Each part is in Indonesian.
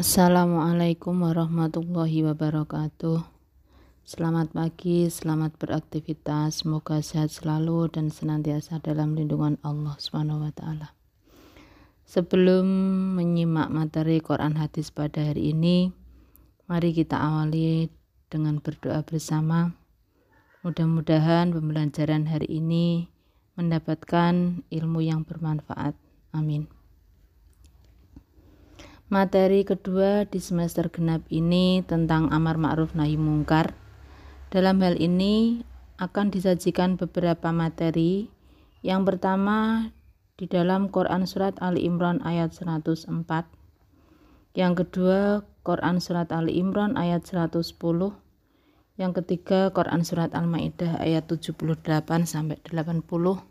Assalamualaikum warahmatullahi wabarakatuh. Selamat pagi, selamat beraktivitas. Semoga sehat selalu dan senantiasa dalam lindungan Allah Subhanahu wa taala. Sebelum menyimak materi Quran hadis pada hari ini, mari kita awali dengan berdoa bersama. Mudah-mudahan pembelajaran hari ini mendapatkan ilmu yang bermanfaat. Amin. Materi kedua di semester genap ini tentang amar ma'ruf nahi mungkar. Dalam hal ini akan disajikan beberapa materi. Yang pertama di dalam Quran surat Ali Imran ayat 104. Yang kedua Quran surat Ali Imran ayat 110. Yang ketiga Quran surat Al-Maidah ayat 78 sampai 80.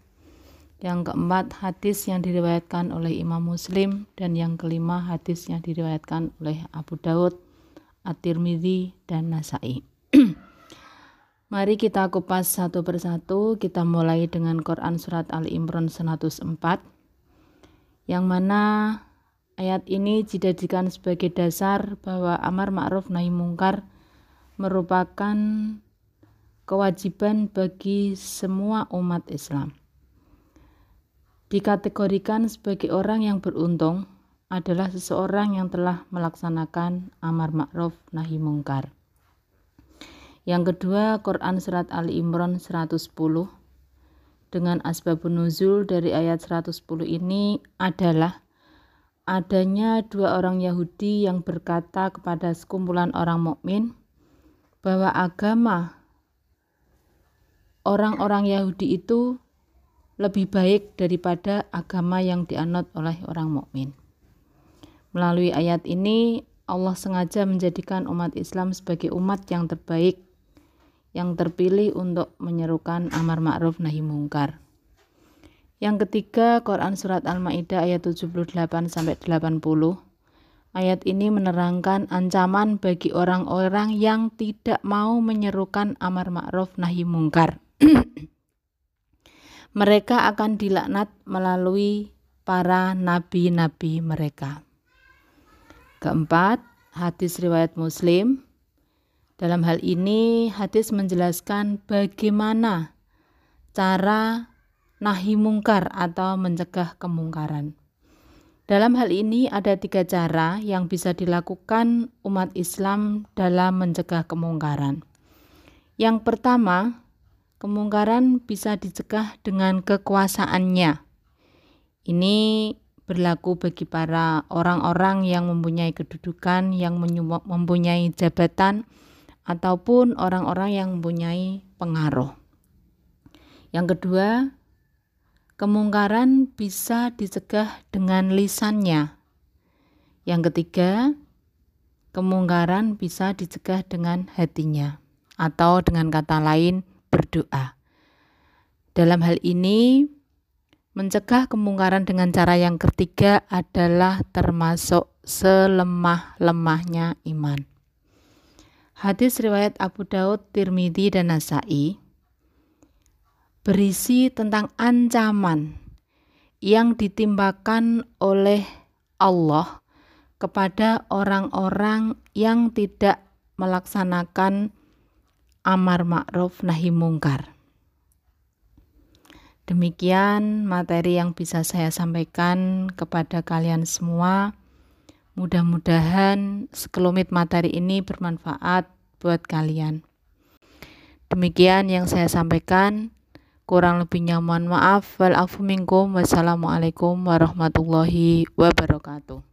Yang keempat, hadis yang diriwayatkan oleh Imam Muslim dan yang kelima, hadis yang diriwayatkan oleh Abu Daud, At-Tirmidzi dan Nasai. Mari kita kupas satu persatu. Kita mulai dengan Quran surat Al Imran 104 yang mana ayat ini dijadikan sebagai dasar bahwa amar ma'ruf nahi mungkar merupakan kewajiban bagi semua umat Islam dikategorikan sebagai orang yang beruntung adalah seseorang yang telah melaksanakan amar ma'ruf nahi mungkar. Yang kedua, Quran Surat Ali Imran 110 dengan asbabun nuzul dari ayat 110 ini adalah adanya dua orang Yahudi yang berkata kepada sekumpulan orang mukmin bahwa agama orang-orang Yahudi itu lebih baik daripada agama yang dianut oleh orang mukmin. Melalui ayat ini, Allah sengaja menjadikan umat Islam sebagai umat yang terbaik, yang terpilih untuk menyerukan amar ma'ruf nahi mungkar. Yang ketiga, Quran surat Al-Maidah ayat 78 sampai 80. Ayat ini menerangkan ancaman bagi orang-orang yang tidak mau menyerukan amar ma'ruf nahi mungkar. mereka akan dilaknat melalui para nabi-nabi mereka. Keempat, hadis riwayat Muslim. Dalam hal ini, hadis menjelaskan bagaimana cara nahi mungkar atau mencegah kemungkaran. Dalam hal ini ada tiga cara yang bisa dilakukan umat Islam dalam mencegah kemungkaran. Yang pertama, Kemungkaran bisa dicegah dengan kekuasaannya. Ini berlaku bagi para orang-orang yang mempunyai kedudukan, yang mempunyai jabatan, ataupun orang-orang yang mempunyai pengaruh. Yang kedua, kemungkaran bisa dicegah dengan lisannya. Yang ketiga, kemungkaran bisa dicegah dengan hatinya, atau dengan kata lain, berdoa. Dalam hal ini, mencegah kemungkaran dengan cara yang ketiga adalah termasuk selemah-lemahnya iman. Hadis riwayat Abu Daud, Tirmidzi dan Nasai berisi tentang ancaman yang ditimbakan oleh Allah kepada orang-orang yang tidak melaksanakan amar ma'ruf nahi mungkar. Demikian materi yang bisa saya sampaikan kepada kalian semua. Mudah-mudahan sekelumit materi ini bermanfaat buat kalian. Demikian yang saya sampaikan. Kurang lebihnya mohon maaf. Wassalamualaikum warahmatullahi wabarakatuh.